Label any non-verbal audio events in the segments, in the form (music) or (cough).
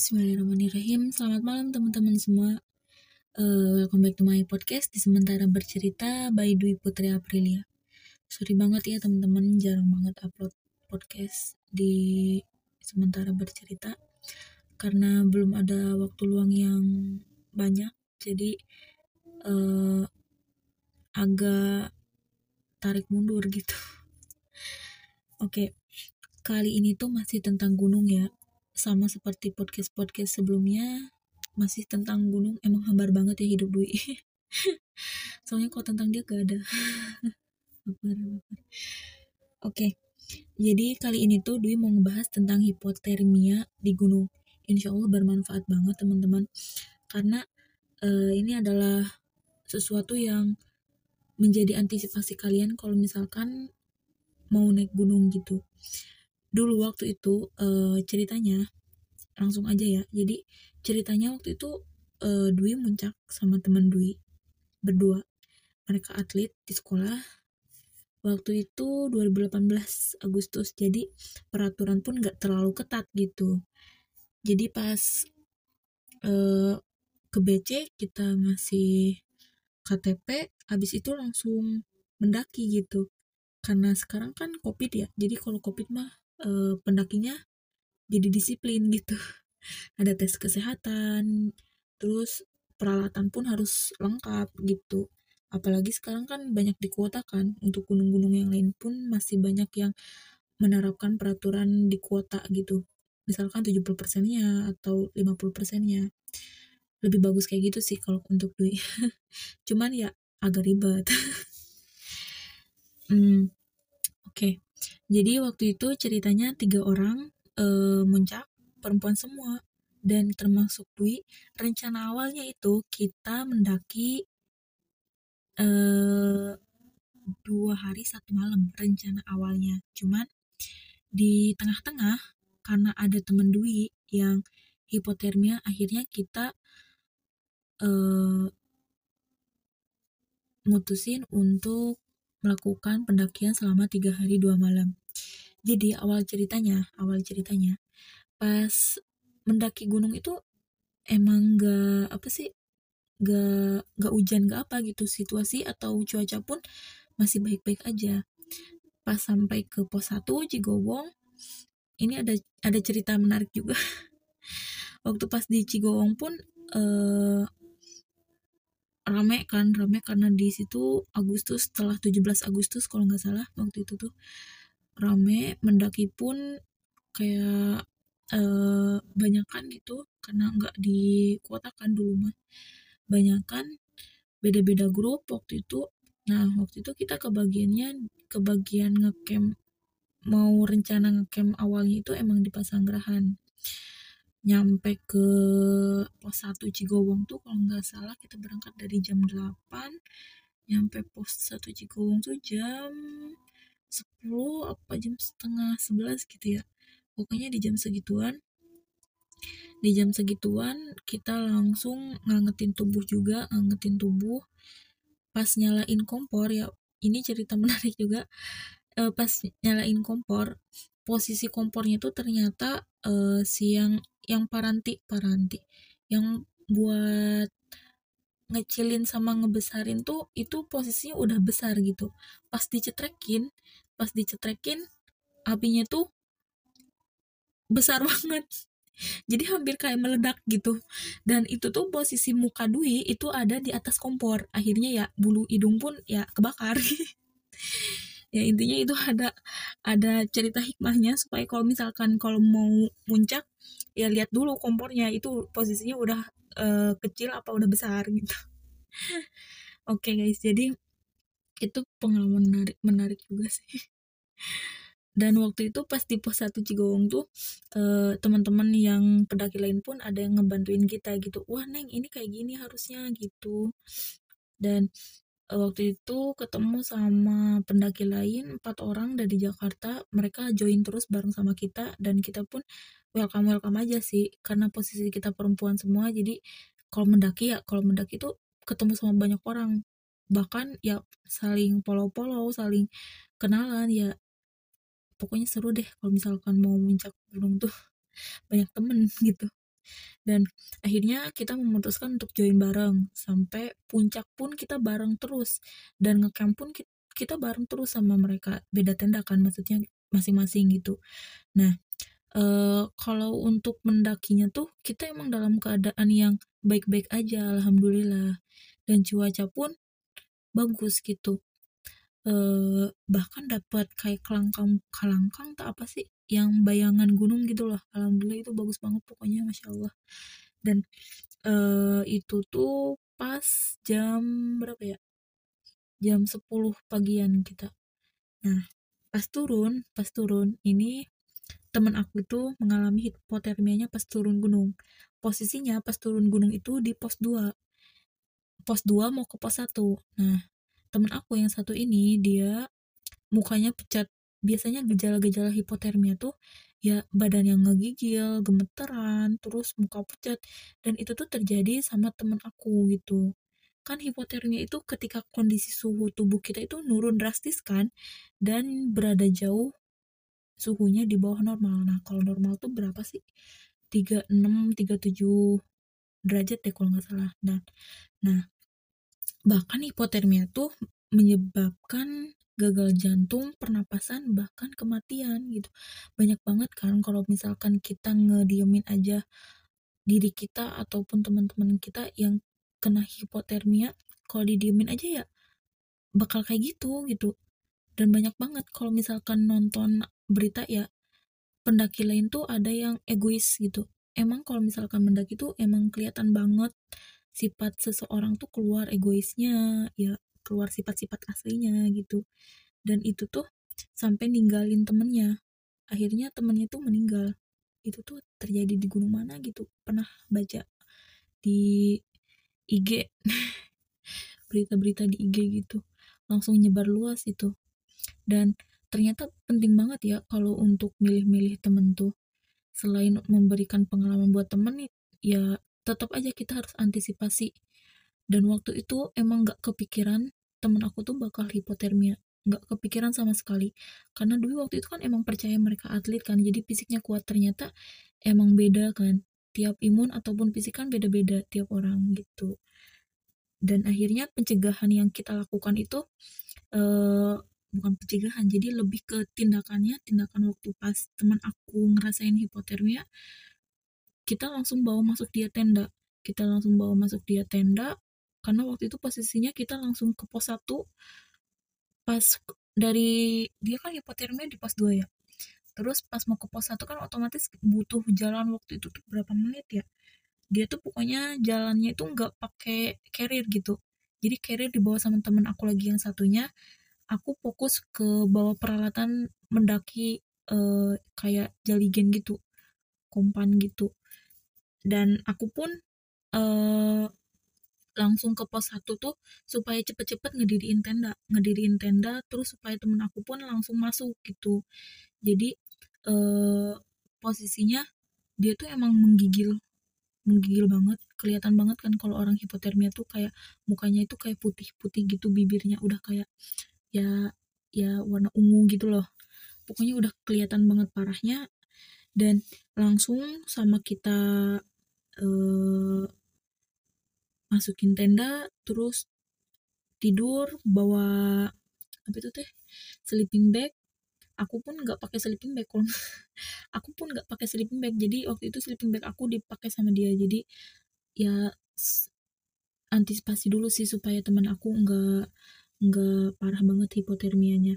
Bismillahirrahmanirrahim. Selamat malam teman-teman semua. Uh, welcome back to my podcast di sementara bercerita by Dwi Putri Aprilia. Sorry banget ya teman-teman, jarang banget upload podcast di sementara bercerita karena belum ada waktu luang yang banyak. Jadi uh, agak tarik mundur gitu. (laughs) Oke, okay. kali ini tuh masih tentang gunung ya sama seperti podcast-podcast sebelumnya masih tentang gunung. Emang hambar banget ya hidup Dwi. (laughs) Soalnya kok tentang dia gak ada. (laughs) Oke okay. jadi kali ini tuh Dwi mau ngebahas tentang hipotermia di gunung. Insya Allah bermanfaat banget teman-teman. Karena uh, ini adalah sesuatu yang menjadi antisipasi kalian kalau misalkan mau naik gunung gitu dulu waktu itu uh, ceritanya langsung aja ya. Jadi ceritanya waktu itu uh, Dwi muncak sama teman Dwi berdua. Mereka atlet di sekolah. Waktu itu 2018 Agustus. Jadi peraturan pun gak terlalu ketat gitu. Jadi pas uh, ke BC kita ngasih KTP habis itu langsung mendaki gitu. Karena sekarang kan covid ya. Jadi kalau covid mah uh, pendakinya jadi disiplin gitu. (laughs) Ada tes kesehatan terus peralatan pun harus lengkap gitu. Apalagi sekarang kan banyak dikuotakan untuk gunung-gunung yang lain pun masih banyak yang menerapkan peraturan di kuota gitu. Misalkan 70 persennya atau 50 persennya. Lebih bagus kayak gitu sih kalau untuk Dwi (laughs) cuman ya agak ribet. (laughs) Hmm, oke. okay. Jadi waktu itu ceritanya tiga orang e, muncak perempuan semua dan termasuk Dwi. Rencana awalnya itu kita mendaki e, dua hari satu malam rencana awalnya. Cuman di tengah-tengah karena ada temen Dwi yang hipotermia akhirnya kita uh, mutusin untuk melakukan pendakian selama tiga hari dua malam. Jadi awal ceritanya, awal ceritanya pas mendaki gunung itu emang gak apa sih gak gak hujan gak apa gitu. Situasi atau cuaca pun masih baik-baik aja. Pas sampai ke pos 1 Cigowong ini ada ada cerita menarik juga. (laughs) Waktu pas di Cigowong pun eh, rame kan rame karena di situ Agustus setelah 17 Agustus kalau nggak salah waktu itu tuh rame mendaki pun kayak uh, banyak kan gitu karena nggak dikuatakan dulu mah. Banyak kan beda-beda grup waktu itu. Nah waktu itu kita kebagiannya kebagian ngecamp mau rencana ngecamp awalnya itu emang di Pasanggerahan nyampe ke pos 1 Cigowong tuh kalau nggak salah kita berangkat dari jam 8 nyampe pos 1 Cigowong tuh jam 10 apa jam setengah 11 gitu ya. Pokoknya di jam segituan di jam segituan kita langsung ngangetin tubuh juga ngangetin tubuh. Pas nyalain kompor ya ini cerita (laughs) menarik juga. E, pas nyalain kompor posisi kompornya tuh ternyata e, si yang yang paranti paranti. Yang buat ngecilin sama ngebesarin tuh itu posisinya udah besar gitu. Pas dicetrekin pas dicetrekin apinya tuh besar (laughs) banget. Jadi hampir kayak meledak gitu. Dan itu tuh posisi muka Dwi itu ada di atas kompor. Akhirnya ya bulu hidung pun ya kebakar (laughs) ya intinya itu ada ada cerita hikmahnya supaya kalau misalkan kalau mau muncak ya lihat dulu kompornya. Itu posisinya udah uh, kecil apa udah besar gitu. (laughs) Oke okay, guys. Jadi itu pengalaman menarik menarik juga sih. Dan waktu itu pas di pos satu Cigowong tuh uh, teman-teman yang pendaki lain pun ada yang ngebantuin kita gitu. Wah neng ini kayak gini harusnya gitu. Dan waktu itu ketemu sama pendaki lain empat orang dari Jakarta mereka join terus bareng sama kita dan kita pun welcome welcome aja sih karena posisi kita perempuan semua jadi kalau mendaki ya kalau mendaki itu ketemu sama banyak orang. Bahkan ya saling polo-polo saling kenalan ya pokoknya seru deh kalau misalkan mau muncak gunung tuh. (laughs) Banyak temen gitu dan akhirnya kita memutuskan untuk join bareng. Sampai puncak pun kita bareng terus. Dan ngecamp pun kita bareng terus sama mereka. Beda tenda kan maksudnya masing-masing gitu. Nah uh, kalau untuk mendakinya tuh kita emang dalam keadaan yang baik-baik aja alhamdulillah. Dan cuaca pun bagus gitu uh, bahkan dapat kayak kelangkang kalangkang tak apa sih yang bayangan gunung gitu loh. Alhamdulillah itu bagus banget pokoknya masya allah. Dan uh, itu tuh pas jam berapa ya? Jam 10 pagian kita nah pas turun pas turun ini teman aku itu mengalami hipotermianya pas turun gunung. Posisinya pas turun gunung itu di pos 2 pos 2 mau ke pos 1 nah teman aku yang satu ini dia mukanya pucat biasanya gejala-gejala hipotermia tuh ya badan yang ngegigil, gemeteran, terus muka pucat dan itu tuh terjadi sama temen aku gitu. Kan hipotermia itu ketika kondisi suhu tubuh kita itu nurun drastis kan dan berada jauh suhunya di bawah normal. Nah, kalau normal tuh berapa sih? 36, 37 derajat deh kalau nggak salah. Dan nah, bahkan hipotermia tuh menyebabkan gagal jantung, pernapasan, bahkan kematian gitu. Banyak banget kan kalau misalkan kita ngediemin aja diri kita ataupun teman-teman kita yang kena hipotermia, kalau didiemin aja ya bakal kayak gitu gitu. Dan banyak banget kalau misalkan nonton berita ya pendaki lain tuh ada yang egois gitu. Emang kalau misalkan mendaki tuh emang kelihatan banget sifat seseorang tuh keluar egoisnya ya keluar sifat-sifat aslinya gitu. Dan itu tuh sampai ninggalin temennya. Akhirnya temennya tuh meninggal. Itu tuh terjadi di gunung mana gitu? Pernah baca di IG (laughs) berita-berita di IG gitu. Langsung nyebar luas itu. Dan ternyata penting banget ya kalau untuk milih-milih temen tuh. Selain memberikan pengalaman buat temen ya tetap aja kita harus antisipasi. Dan waktu itu emang gak kepikiran temen aku tuh bakal hipotermia. Nggak kepikiran sama sekali. Karena dulu waktu itu kan emang percaya mereka atlet kan jadi fisiknya kuat. Ternyata emang beda kan. Tiap imun ataupun fisik kan beda-beda tiap orang gitu. Dan akhirnya pencegahan yang kita lakukan itu uh, bukan pencegahan jadi lebih ke tindakannya. Tindakan waktu pas teman aku ngerasain hipotermia kita langsung bawa masuk dia tenda. Kita langsung bawa masuk dia tenda karena waktu itu posisinya kita langsung ke pos 1 pas dari dia kan hipotermia di pos 2 ya. Terus pas mau ke pos 1 kan otomatis butuh jalan waktu itu tuh berapa menit ya. Dia tuh pokoknya jalannya itu nggak pakai carrier gitu. Jadi carrier dibawa sama temen aku lagi yang satunya. Aku fokus ke bawa peralatan mendaki uh, kayak jaligen gitu kompan gitu dan aku pun uh, langsung ke pos satu tuh supaya cepet-cepet ngediriin tenda ngediriin tenda terus supaya temen aku pun langsung masuk gitu. Jadi eh, posisinya dia tuh emang menggigil menggigil banget kelihatan banget kan kalau orang hipotermia tuh kayak mukanya itu kayak putih-putih gitu bibirnya udah kayak ya ya warna ungu gitu loh. Pokoknya udah kelihatan banget parahnya. Dan langsung sama kita eh, masukin tenda terus tidur bawa apa itu teh sleeping bag. Aku pun nggak pakai sleeping bag kalau (laughs) aku pun nggak pakai sleeping bag jadi waktu itu sleeping bag aku dipakai sama dia. Jadi ya antisipasi dulu sih supaya teman aku nggak nggak parah banget hipotermianya.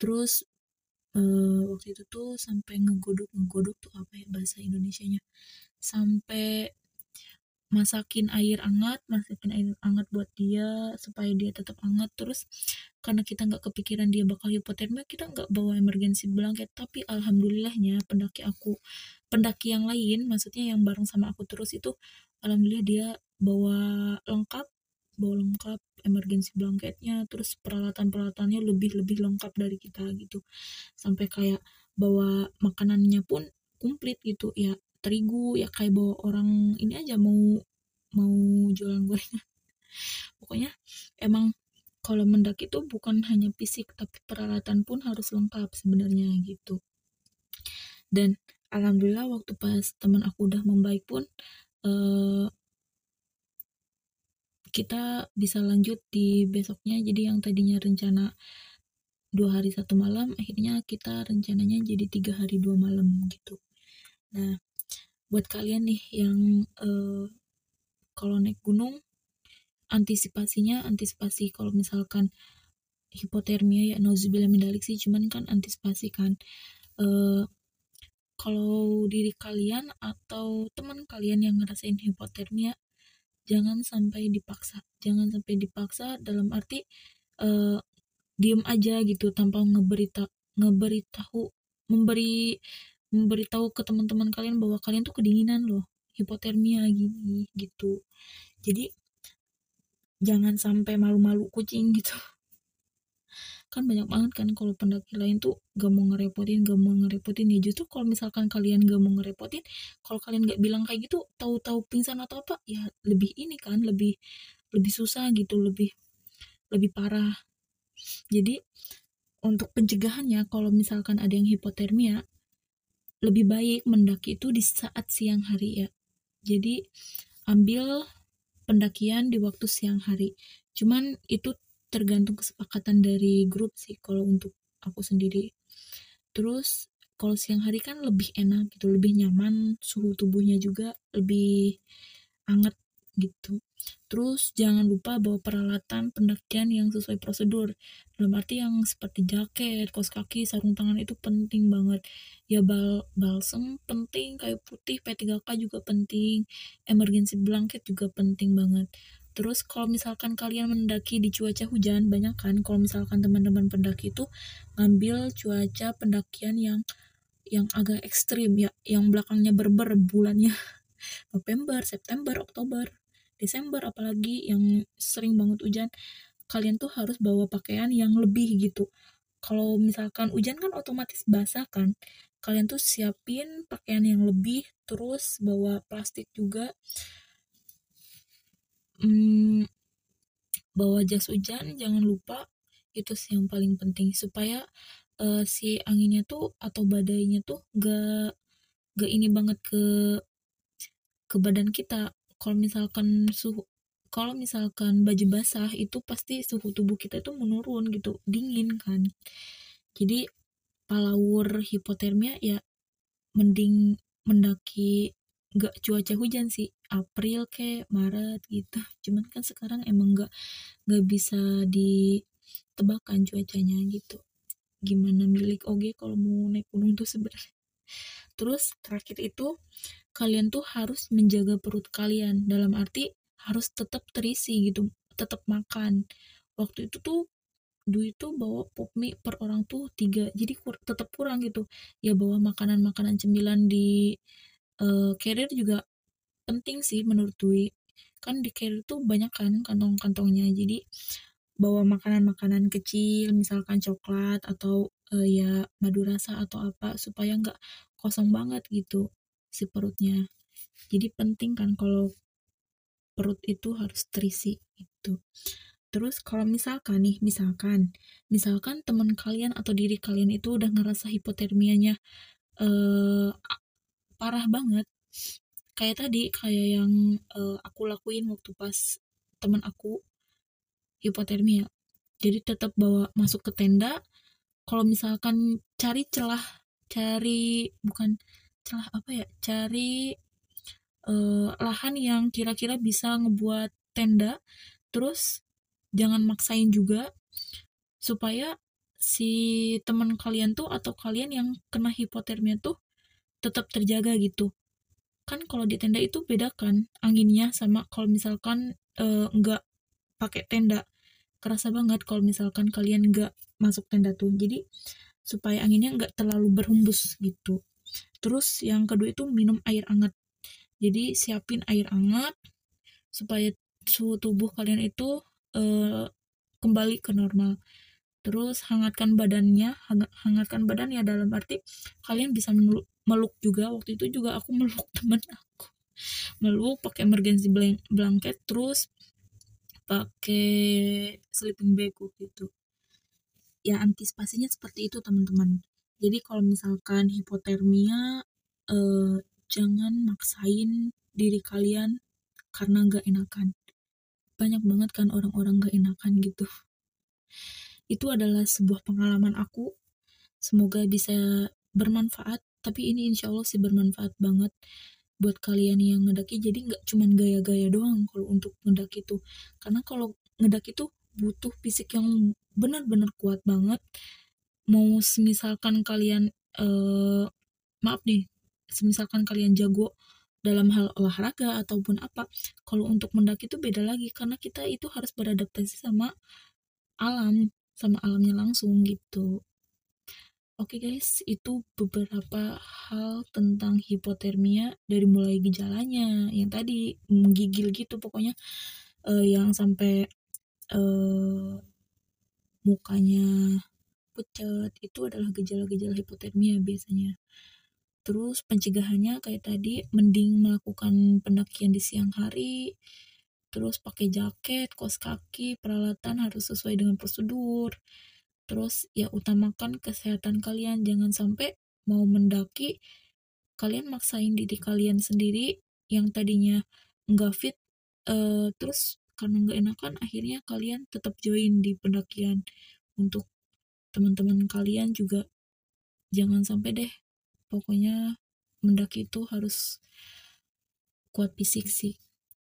Terus uh, waktu itu tuh sampai ngegodok ngegodok tuh apa ya bahasa Indonesia-nya sampai masakin air hangat masakin air hangat buat dia supaya dia tetap hangat. Terus karena kita nggak kepikiran dia bakal hipotermia kita nggak bawa emergency blanket. Tapi alhamdulillahnya pendaki aku pendaki yang lain maksudnya yang bareng sama aku terus itu alhamdulillah dia bawa lengkap bawa lengkap emergency blanketnya terus peralatan peralatannya lebih lebih lengkap dari kita gitu. Sampai kayak bawa makanannya pun komplit gitu ya terigu ya kayak bawa orang ini aja mau mau jualan gorengan (laughs) pokoknya emang kalau mendaki itu bukan hanya fisik tapi peralatan pun harus lengkap sebenarnya gitu. Dan alhamdulillah waktu pas teman aku udah membaik pun uh, kita bisa lanjut di besoknya. Jadi yang tadinya rencana dua hari satu malam akhirnya kita rencananya jadi tiga hari dua malam gitu. Nah buat kalian nih yang uh, kalau naik gunung antisipasinya antisipasi kalau misalkan hipotermia ya nauzubillah mindalik sih cuman kan antisipasi kan. Uh, kalau diri kalian atau teman kalian yang ngerasain hipotermia jangan sampai dipaksa. Jangan sampai dipaksa dalam arti uh, diem aja gitu tanpa ngeberita ngeberitahu memberi memberitahu ke teman-teman kalian bahwa kalian tuh kedinginan loh hipotermia gini gitu. Jadi jangan sampai malu-malu kucing (laughs) gitu. Kan banyak banget kan kalau pendaki lain tuh gak mau ngerepotin gak mau ngerepotin. Ya justru kalau misalkan kalian gak mau ngerepotin kalau kalian gak bilang kayak gitu tahu-tahu pingsan atau apa ya lebih ini kan lebih lebih susah gitu lebih lebih parah. Jadi untuk pencegahannya kalau misalkan ada yang hipotermia lebih baik mendaki itu di saat siang hari ya. Jadi ambil pendakian di waktu siang hari. Cuman itu tergantung kesepakatan dari grup sih kalau untuk aku sendiri. Terus kalau siang hari kan lebih enak gitu lebih nyaman suhu tubuhnya juga lebih hangat gitu. Terus jangan lupa bawa peralatan pendakian yang sesuai prosedur. Dalam arti yang seperti jaket kaos kaki sarung tangan itu penting banget. Ya bal balsem penting kayu putih P3K juga penting emergency blanket juga penting banget. Terus kalau misalkan kalian mendaki di cuaca hujan, banyak kan? Kalau misalkan teman-teman pendaki itu ngambil cuaca pendakian yang yang agak ekstrim ya, yang belakangnya berber bulannya. (laughs) November, September, Oktober, Desember apalagi yang sering banget hujan, kalian tuh harus bawa pakaian yang lebih gitu. Kalau misalkan hujan kan otomatis basah kan. Kalian tuh siapin pakaian yang lebih, terus bawa plastik juga hmm, bawa jas hujan jangan lupa itu sih yang paling penting supaya uh, si anginnya tuh atau badainya tuh gak gak ini banget ke ke badan kita kalau misalkan suhu kalau misalkan baju basah itu pasti suhu tubuh kita itu menurun gitu dingin kan. Jadi palaur hipotermia ya mending mendaki gak cuaca hujan sih April ke Maret gitu. Cuman kan sekarang emang gak gak bisa ditebakkan cuacanya gitu. Gimana milik oge kalau mau naik gunung tuh sebenarnya terus terakhir itu kalian tuh harus menjaga perut kalian. Dalam arti harus tetap terisi gitu tetap makan. Waktu itu tuh duit tuh bawa pop mie per orang tuh tiga jadi kur tetap kurang gitu. Ya bawa makanan-makanan cemilan di uh, carrier juga penting sih menurut Dwi. Kan di carrier tuh banyak kan kantong-kantongnya jadi bawa makanan-makanan kecil misalkan coklat atau uh, ya madu rasa atau apa supaya nggak kosong banget gitu si perutnya. Jadi penting kan kalau perut itu harus terisi itu Terus kalau misalkan nih, misalkan, misalkan teman kalian atau diri kalian itu udah ngerasa hipotermianya eh, parah banget. Kayak tadi kayak yang uh, aku lakuin waktu pas teman aku hipotermia. Jadi tetap bawa masuk ke tenda. Kalau misalkan cari celah cari bukan celah apa ya cari uh, lahan yang kira-kira bisa ngebuat tenda. Terus jangan maksain juga supaya si teman kalian tuh atau kalian yang kena hipotermia tuh tetap terjaga gitu. Kan kalau di tenda itu beda kan anginnya sama kalau misalkan uh, pakai tenda. Kerasa banget kalau misalkan kalian nggak masuk tenda tuh. Jadi supaya anginnya nggak terlalu berhembus gitu. Terus yang kedua itu minum air hangat. Jadi siapin air hangat supaya suhu tubuh kalian itu uh, kembali ke normal. Terus hangatkan badannya. Hangatkan badan ya dalam arti kalian bisa meluk juga. Waktu itu juga aku (laughs) meluk temen aku. Meluk pakai emergency blanket terus pakai sleeping bag gitu ya antisipasinya seperti itu teman-teman. Jadi kalau misalkan hipotermia uh, jangan maksain diri kalian karena gak enakan. Banyak banget kan orang-orang gak enakan gitu. Itu adalah sebuah pengalaman aku. Semoga bisa bermanfaat. Tapi ini insya Allah sih bermanfaat banget buat kalian yang ngedaki. Jadi nggak cuman gaya-gaya doang kalau untuk ngedaki itu karena kalau ngedaki itu butuh fisik yang benar-benar kuat banget. Mau semisalkan kalian uh, maaf nih semisalkan kalian jago dalam hal olahraga ataupun apa kalau untuk mendaki itu beda lagi karena kita itu harus beradaptasi sama alam sama alamnya langsung gitu. Oke okay guys, itu beberapa hal tentang hipotermia dari mulai gejalanya yang tadi menggigil gitu pokoknya uh, yang sampai uh, mukanya pucat itu adalah gejala-gejala hipotermia biasanya. Terus pencegahannya kayak tadi mending melakukan pendakian di siang hari, terus pakai jaket, kos kaki, peralatan harus sesuai dengan prosedur terus ya utamakan kesehatan kalian jangan sampai mau mendaki kalian maksain diri kalian sendiri yang tadinya nggak fit uh, terus karena nggak enakan akhirnya kalian tetap join di pendakian. Untuk teman-teman kalian juga jangan sampai deh. Pokoknya mendaki itu harus kuat fisik sih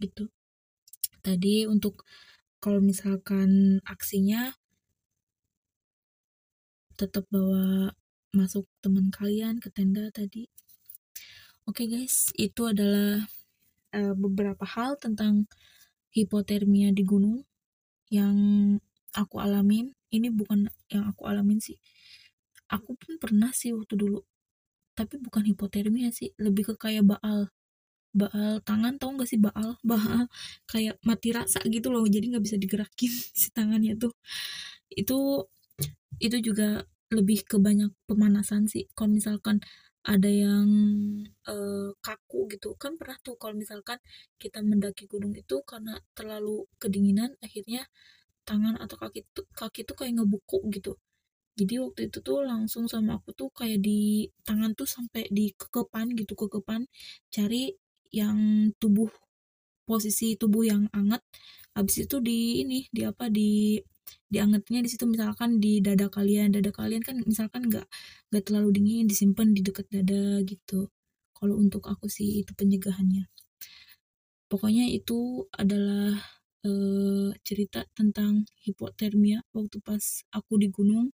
gitu. Tadi untuk kalau misalkan aksinya tetap bawa masuk teman kalian ke tenda tadi. Oke okay guys itu adalah uh, beberapa hal tentang hipotermia di gunung yang aku alamin. Ini bukan yang aku alamin sih. Aku pun pernah sih waktu dulu tapi bukan hipotermia sih. Lebih ke kayak baal. Baal tangan tau gak sih baal? (laughs) Baal. Kayak mati rasa gitu loh jadi nggak bisa digerakin (laughs) si tangannya tuh. Itu itu juga lebih ke banyak pemanasan sih. Kalau misalkan ada yang kaku gitu. Kan pernah tuh kalau misalkan kita mendaki gunung itu karena terlalu kedinginan akhirnya tangan atau kaki tuh kaki tuh kayak ngebukuk gitu. Jadi waktu itu tuh langsung sama aku tuh kayak di tangan tuh sampai di kekepan gitu kekepan cari yang tubuh posisi tubuh yang hangat habis itu di ini di apa di diangetnya di situ misalkan di dada kalian. Dada kalian kan misalkan nggak nggak terlalu dingin disimpan di dekat dada gitu. Kalau untuk aku sih itu pencegahannya. Pokoknya itu adalah uh, cerita tentang hipotermia waktu pas aku di gunung.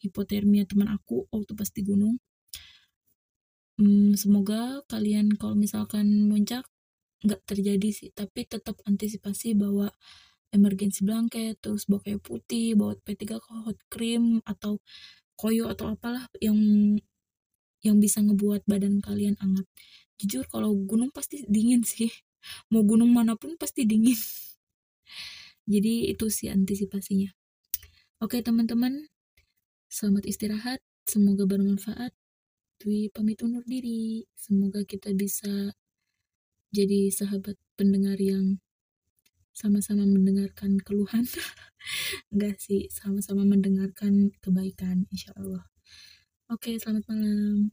Hipotermia teman aku waktu pas di gunung. Hmm, semoga kalian kalau misalkan muncak nggak terjadi sih. Tapi tetap antisipasi bahwa emergency blanket terus bawa kayu putih bawa P3 hot cream atau koyo atau apalah yang yang bisa ngebuat badan kalian hangat. Jujur kalau gunung pasti dingin sih. (laughs) Mau gunung mana pun pasti dingin. (laughs) Jadi itu sih antisipasinya. Oke teman-teman. Selamat istirahat. Semoga bermanfaat. Dwi pamit undur diri. Semoga kita bisa jadi sahabat pendengar yang sama-sama mendengarkan keluhan. (laughs) Enggak sih sama-sama mendengarkan kebaikan insya Allah. Oke selamat malam